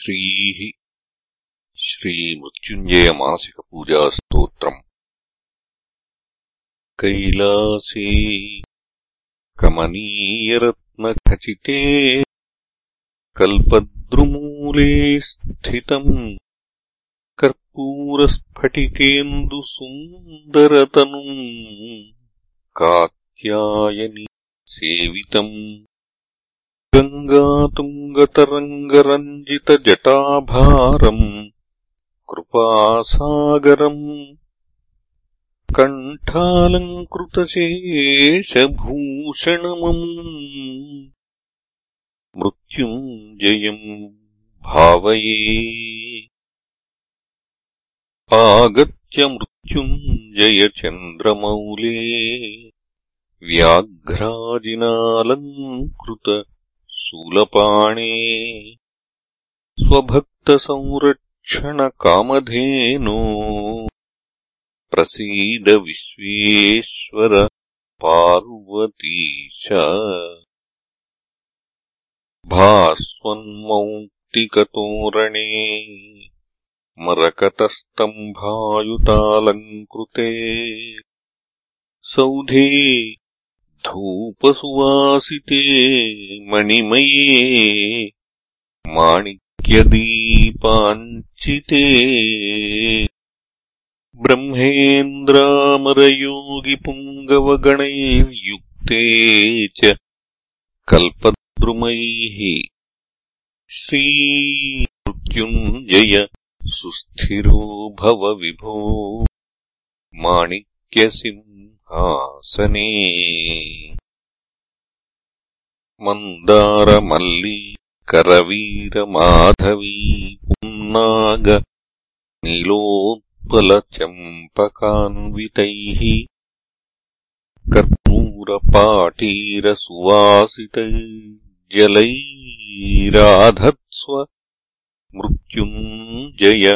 श्रीः श्रीमृत्युञ्जयमानसिकपूजास्तोत्रम् कैलासे कमनीयरत्नखचिते कल्पद्रुमूले स्थितम् कर्पूरस्फटिकेन्दुसुन्दरतनुम् कात्यायनि सेवितम् गङ्गातुङ्गतरङ्गरञ्जितजटाभारम् कृपासागरम् कण्ठालङ्कृतशेषभूषणमम् मृत्युञ्जयम् भावये। आगत्य मृत्युञ्जयचन्द्रमौले व्याघ्राजिनालङ्कृत शूलपाणे। स्वभक्तसंरक्षणकामधेनो। प्रसीद विश्वेश्वर पार्वतीश भास्वन्मौक्तिकतोरणे मरकतस्तम्भायुतालङ्कृते। सौधे धूपसुवासिते मणिमये माणिक्यदीपाञ्चिते ब्रह्मेन्द्रामरयोगिपुङ्गवगणैर्युक्ते च कल्पद्रुमैः श्रीमृत्युञ्जय सुस्थिरो भव विभो माणिक्यसिम् आसने मन्दारमल्ली करवीरमाधवी पुन्नाग नीलोत्पलचम्पकान्वितैः कर्पूरपाटीरसुवासितैर्जलैराधत्स्व मृत्युञ्जय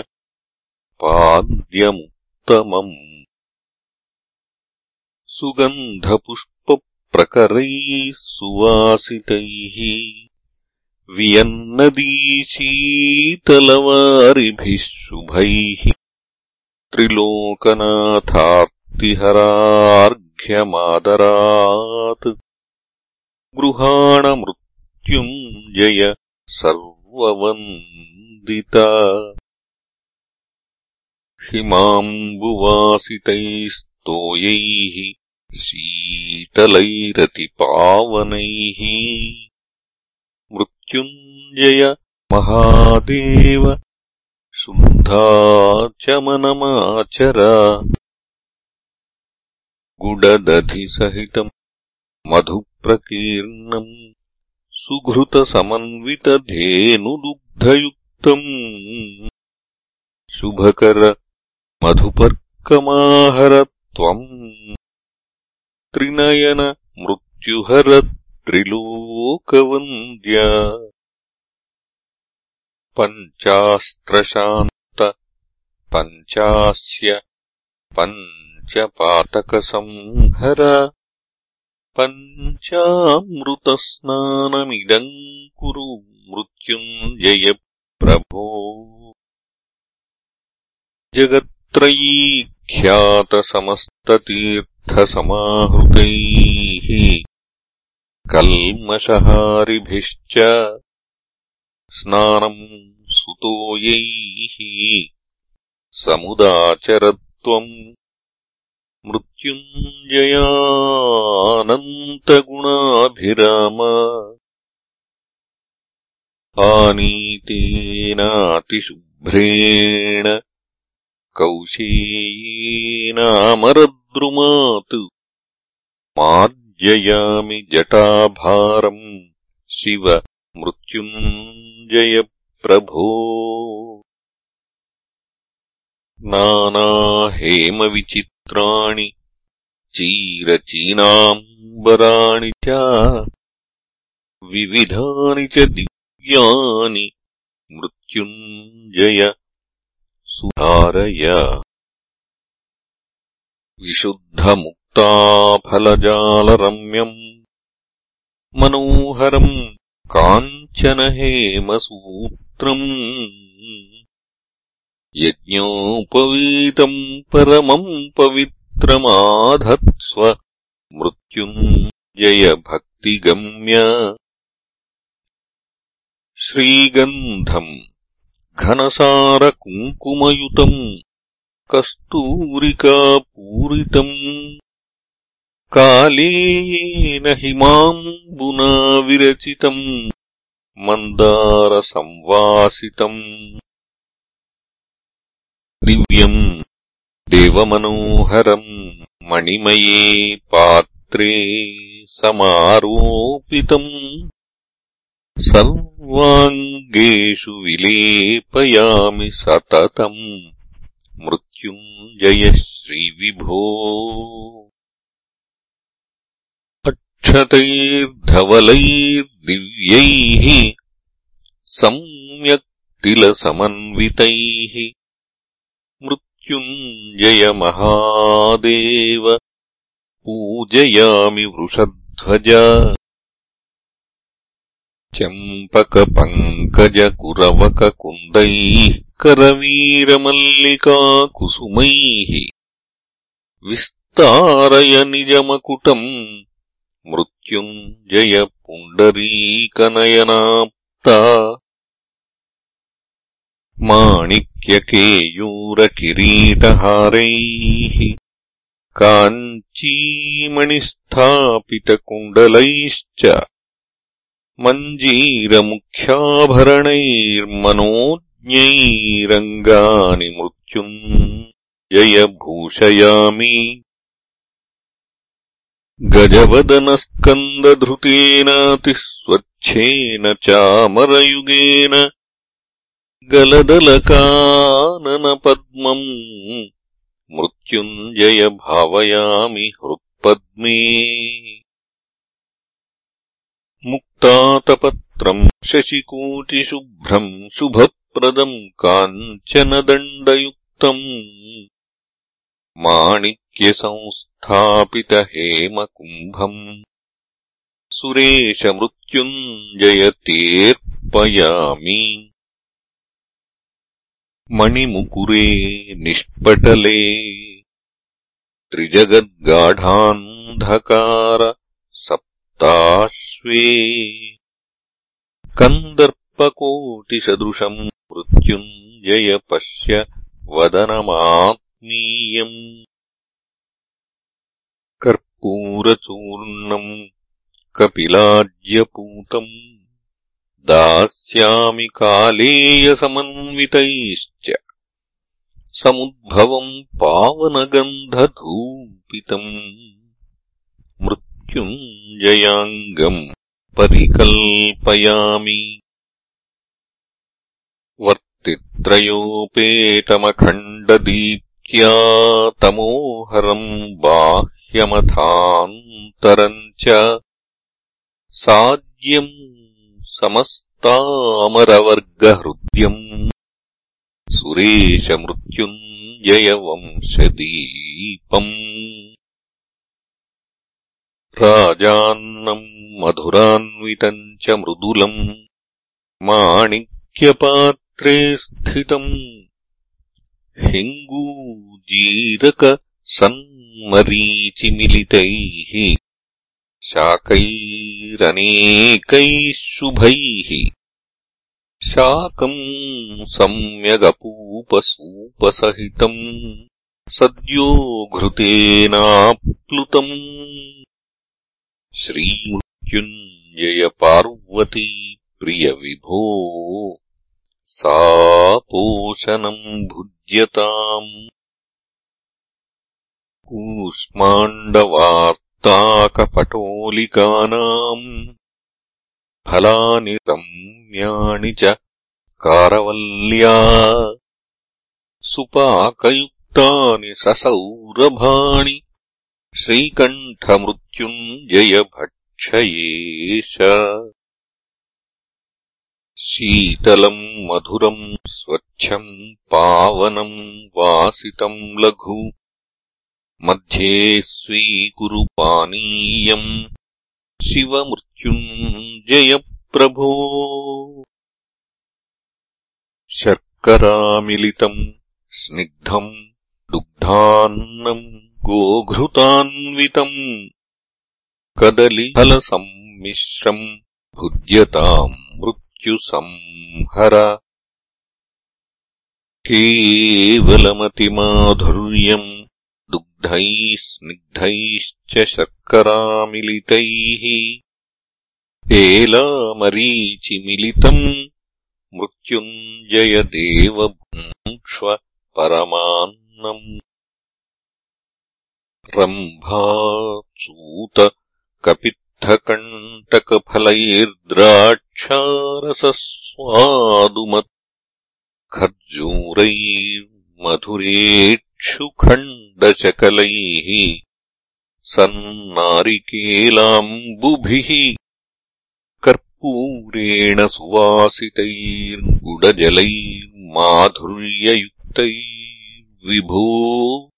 पाद्यमुत्तमम् सुगन्धपुष्पप्रकरैः सुवासितैः वियन्नदीशीतलवारिभिः शुभैः त्रिलोकनाथार्तिहरार्घ्यमादरात् गृहाणमृत्युञ्जय सर्ववन्दिता। हिमाम्बुवासितैस्तोयैः शीतलैरतिपावनैः मृत्युञ्जय महादेव शुद्धाचमनमाचर गुडदधिसहितम् मधुप्रकीर्णम् सुघृतसमन्वितधेनुदुग्धयुक्तम् शुभकर मधुपर्कमाहर त्वम् त्रिनयन मृत्युहर त्रिलोकवन्द्या पञ्चास्त्रशान्त पञ्चास्य पञ्चपातकसंहर पञ्चामृतस्नानमिदम् कुरु मृत्युञ्जय प्रभो जगत्त्रयीख्यातसमस्ततीर्थसमाहृतैः कल्मषहारिभिश्च स्नानम् सुतोयैः समुदाचरत्वम् मृत्युञ्जयानन्तगुणाभिराम आनीतेनातिशुभ्रेण कौशेयेनामरद्रुमात् मार्जयामि जटाभारम् शिव मृत्युञ्जय प्रभो नानाहेमविचित्राणि चीरचीनाम्बराणि च विविधानि च दिव्यानि मृत्युञ्जय सुधारय विशुद्धमुक्ताफलजालरम्यम्। मनोहरम् काञ्चनहेमसूत्रम्। यज्ञोपवीतम् परमम् पवित्रमाधत्स्व। मृत्युञ्जयभक्तिगम्य। श्रीगन्धम् घनसारकुङ्कुमयुतम् कस्तूरिकापूरितम् कालेन हिमाम्बुना विरचितम् मन्दारसंवासितम् दिव्यम् देवमनोहरम् मणिमये पात्रे समारोपितम् सर्वाङ्गेषु विलेपयामि सततम् मृत्युञ्जय श्रीविभो अक्षतैर्धवलैर्दिव्यैः सम्यक्तिलसमन्वितैः। मृत्युञ्जय महादेव पूजयामि वृषध्वज। चम्पकपङ्कजकुरवककुन्दैः करवीरमल्लिकाकुसुमैः विस्तारय निजमकुटम् मृत्युञ्जय पुण्डरीकनयनाप्ता माणिक्यकेयूरकिरीटहारैः काञ्चीमणिस्थापितकुण्डलैश्च मञ्जीरमुख्याभरणैर्मनोज्ञैरङ्गानि मृत्युञ्जयभूषयामि गजवदनस्कन्दधृतेनातिस्वच्छेन चामरयुगेन गलदलकाननपद्मम् मृत्युञ्जय भावयामि हृत्पद्मे मुक्तातपत्रम् शशिकोटिशुभ्रम् शुभप्रदम् काञ्चनदण्डयुक्तम् माणिक्यसंस्थापितहेमकुम्भम् सुरेशमृत्युञ्जयतेऽर्पयामि मणिमुकुरे निष्पटले त्रिजगद्गाढान्धकार सप्ताश्वे कन्दर्पकोटिसदृशम् मृत्युञ्जय पश्य वदनमात्मीयम् कर्पूरचूर्णम् कपिलाज्यपूतम् दास्यामि कालेयसमन्वितैश्च। समुद्भवम् पावनगन्धधूपितम्। मृत्युञ्जयाङ्गम् परिकल्पयामि वर्तित्रयोपेतमखण्डदीप्त्या तमोहरम् बाह्यमथान्तरम् च साज्यम् समस्तामरवर्गहृद्यम् सुरेशमृत्युञ्जयवंशदीपम् राजान्नम् मधुरान्वितम् च मृदुलम् स्थितम् हिङ्गूजीरकसन्मरीचिमिलितैः शाकैरनेकैः। शुभैः शाकम् सम्यगपूपसूपसहितम् सद्यो घृतेनाप्लुतम् श्रीमृत्युञ्जयपार्वती प्रियविभो सा पोषणम् भुज्यताम्। कूष्माण्डवार्ताकपटोलिकानाम्। फलानि रम्याणि च कारवल्या। सुपाकयुक्तानि ससौरभाणि। श्रीकण्ठमृत्युञ्जयभक्षयेश शीतलम् मधुरम् स्वच्छम् पावनम् वासितम् लघु। मध्ये स्वीकुरु पानीयम् शिवमृत्युञ्जयप्रभो। शर्करामिलितम् स्निग्धम् दुग्धान्नम् गोघृतान्वितम्। कदलिफलसम्मिश्रम् भुज्यताम् मृत्युसंहर केवलमतिमाधुर्यम् दुग्धैः स्निग्धैश्च शर्करामिलितैः। एलामरीचिमिलितम् मृत्युञ्जयदेवभुङ्क्ष्व परमान्नम् रम्भाचूतकपित्थकण्टकफलैर्द्राक्षारसस्वादुमत् खर्जूरैर्मधुरेक्षुखण्डचकलैः सन्नारिकेलाम्बुभिः कर्पूरेण सुवासितैर्गुडजलैर्माधुर्ययुक्तैर्विभो।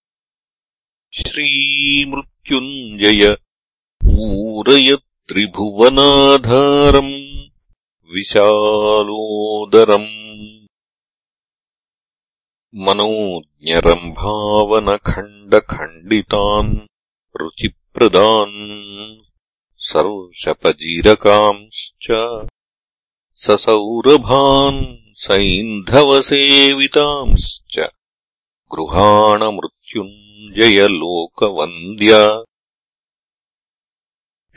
श्रीमृत्युञ्जय त्रिभुवनाधारम् विशालोदरम् मनोज्ञरम्भावनखण्डखण्डितान् रुचिप्रदान् सर्षपजीरकांश्च ससौरभान् सैन्धवसेवितांश्च गृहाणमृत्युञ्जयलोकवन्द्य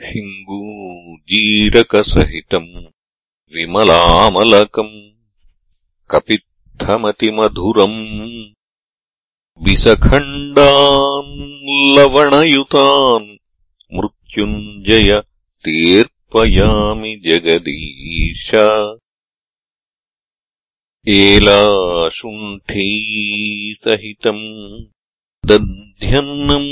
हिङ्गूजीरकसहितम् विमलामलकम् कपित्थमतिमधुरम् विसखण्डान् लवणयुतान् मृत्युञ्जय तीर्पयामि जगदीश। एलाशुण्ठीसहितम् दध्यन्नम्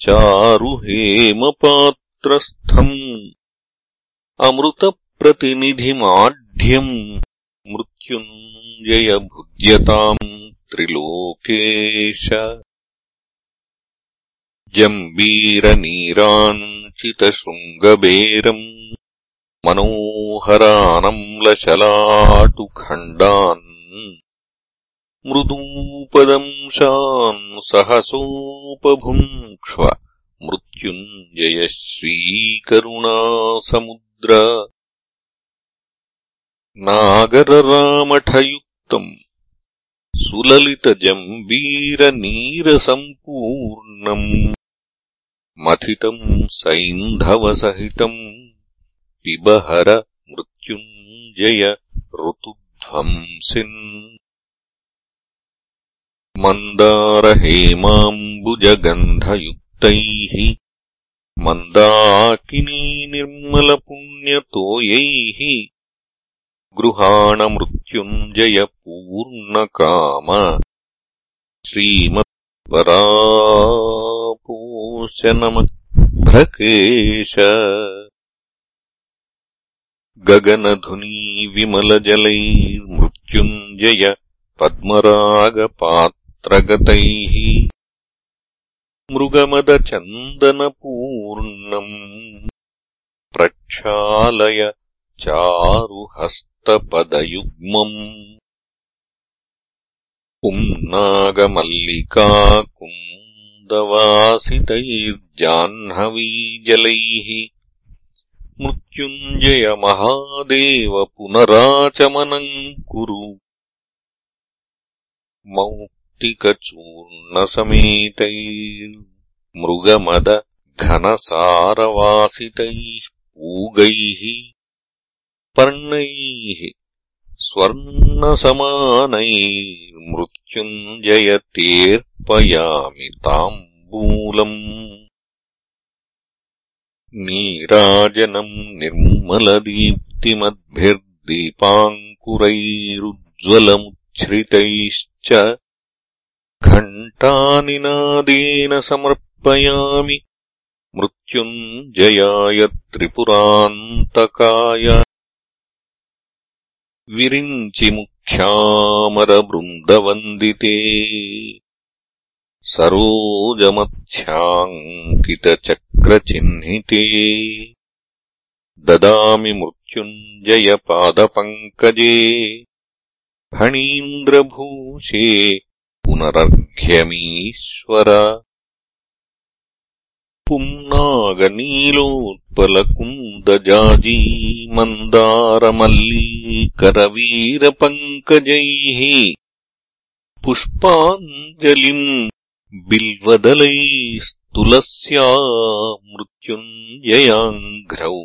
चारुहेमपात्रस्थम् अमृतप्रतिनिधिमाढ्यम् मृत्युञ्जय भुज्यताम् त्रिलोकेश। जम्बीरनीराञ्चितशृङ्गबेरम् मनोहरानम्लशलाटुखण्डान् मृदूपदंशान् सहसोपभुङ्क्ष्व। मृत्युञ्जय श्रीकरुणासमुद्र नागररामठयुक्तम् सुललितजम्बीरनीरसम्पूर्णम् मथितम् सैन्धवसहितम् पिबहर मृत्युञ्जय ऋतुध्वंसिन् मन्दारहेमाम्बुजगन्धयुक्तैः मन्दाकिनीनिर्मलपुण्यतोयैः गृहाणमृत्युञ्जयपूर्णकाम श्रीमत्परापोशनमभ्रकेश गगनधुनीविमलजलैर्मृत्युञ्जय पद्मरागपात्रगतैः मृगमदचन्दनपूर्णम् प्रक्षालय चारुहस्तपदयुग्मम् पुम्नागमल्लिकाकुन्दवासितैर्जाह्नवीजलैः मृत्युञ्जय महादेव पुनराचमनम् कुरु मौक्तिकचूर्णसमेतैर्मृगमदघनसारवासितैः पूगैः पर्णैः स्वर्णसमानैर्मृत्युञ्जयतेऽर्पयामि ताम्बूलम्। नीराजनम् निर्मलदीप्तिमद्भिर्दीपाङ्कुरैरुज्ज्वलमुच्छ्रितैश्च घण्टानिनादेन समर्पयामि। मृत्युञ्जयाय त्रिपुरान्तकाय। विरिञ्चिमुख्यामरवृन्दवन्दिते सरोजमध्याङ्कितचक्रचिह्निते ददामि मृत्युञ्जयपादपङ्कजे। फणीन्द्रभूषे पुनरर्घ्यमीश्वर पुम्नागनीलोत्पलकुन्दजाजी मन्दारमल्लीकरवीरपङ्कजैः पुष्पाञ्जलिम् बिल्वदलैस्तुलस्या मृत्युञ्जयाङ्घ्रौ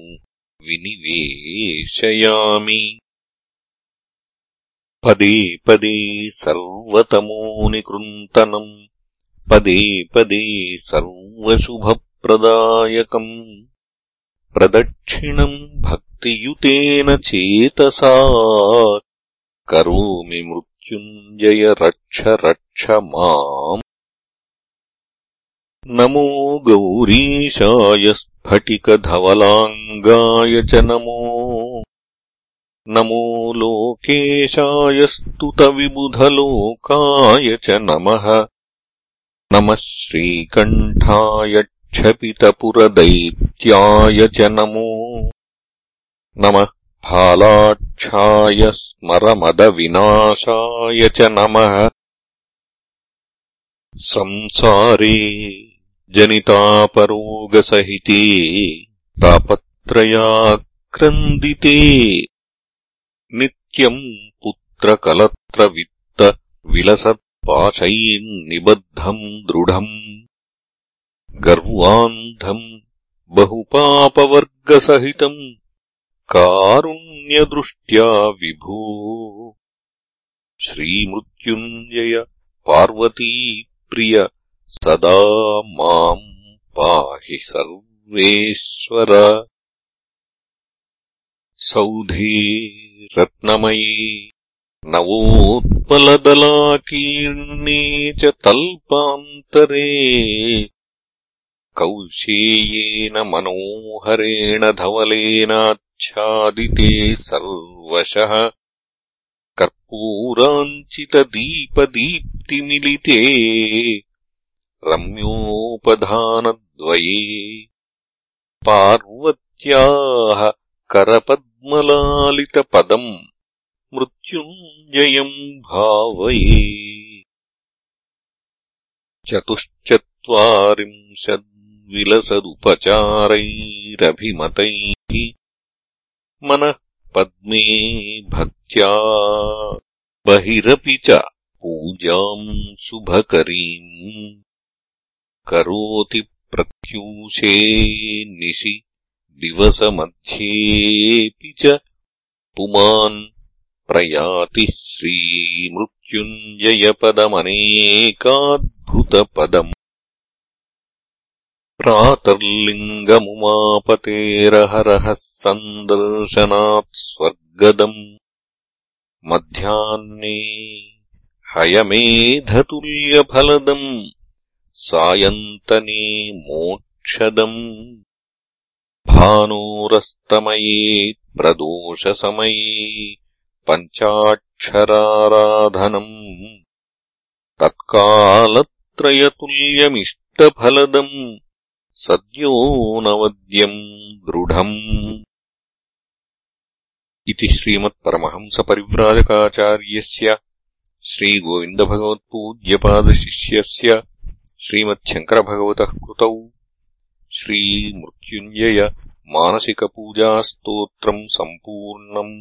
विनिवेशयामि పదే పదే సర్వతమోనికృంతనం పదే పదే సర్వశుభప్రదాయకం. ప్రదక్షిణం భక్తియుతేన చేతసా కరోమి మృత్యుంజయ రక్ష రక్ష మాం. నమో గౌరీశాయ స్ఫటికధవలాంగాయ నమో नमो लोकेशाय स्तुतविबुधलोकाय च नमः। नमः श्रीकण्ठाय क्षपितपुरदैत्याय च नमो। नमः फालाक्षाय स्मरमदविनाशाय च नमः। संसारे जनितापरोगसहिते तापत्रयाक्रन्दिते नित्यम् पुत्रकलत्रवित्तविलसत्पाशैर्निबद्धम् दृढम् गर्वान्धम् बहुपापवर्गसहितम् कारुण्यदृष्ट्या विभो। श्रीमृत्युञ्जय पार्वतीप्रिय सदा माम् पाहि सर्वेश्वर सौधे रत्नमये नवोत्पलदलाकीर्णे च तल्पान्तरे कौशेयेन मनोहरेण धवलेनाच्छादिते सर्वशः कर्पूराञ्चितदीपदीप्तिमिलिते रम्योपधानद्वये पार्वत्याः करपद्मलालितपदम् मृत्युञ्जयम् भावये। चतुश्चत्वारिंशद्विलसदुपचारैरभिमतैः मनः पद्मे भक्त्या बहिरपि च पूजाम् शुभकरीम् करोति प्रत्यूषे निशि दिवसमध्येऽपि च पुमान् प्रयाति श्रीमृत्युञ्जयपदमनेकाद्भुतपदम् प्रातर्लिङ्गमुमापतेरहरः सन्दर्शनात् स्वर्गदम् मध्याह्ने हयमेधतुल्यफलदम् सायन्तने मोक्षदम् भानोरस्तमये प्रदोषसमये पञ्चाक्षराराधनम्। तत्कालत्रयतुल्यमिष्टफलदम् सद्योऽनवद्यम् दृढम्। इति श्रीमत्परमहंसपरिव्राजकाचार्यस्य श्रीगोविन्दभगवत्पूज्यपादशिष्यस्य श्रीमच्छङ्करभगवतः कृतौ। श्रीमृत्युञ्जय मानसिकपूजास्तोत्रम् सम्पूर्णम्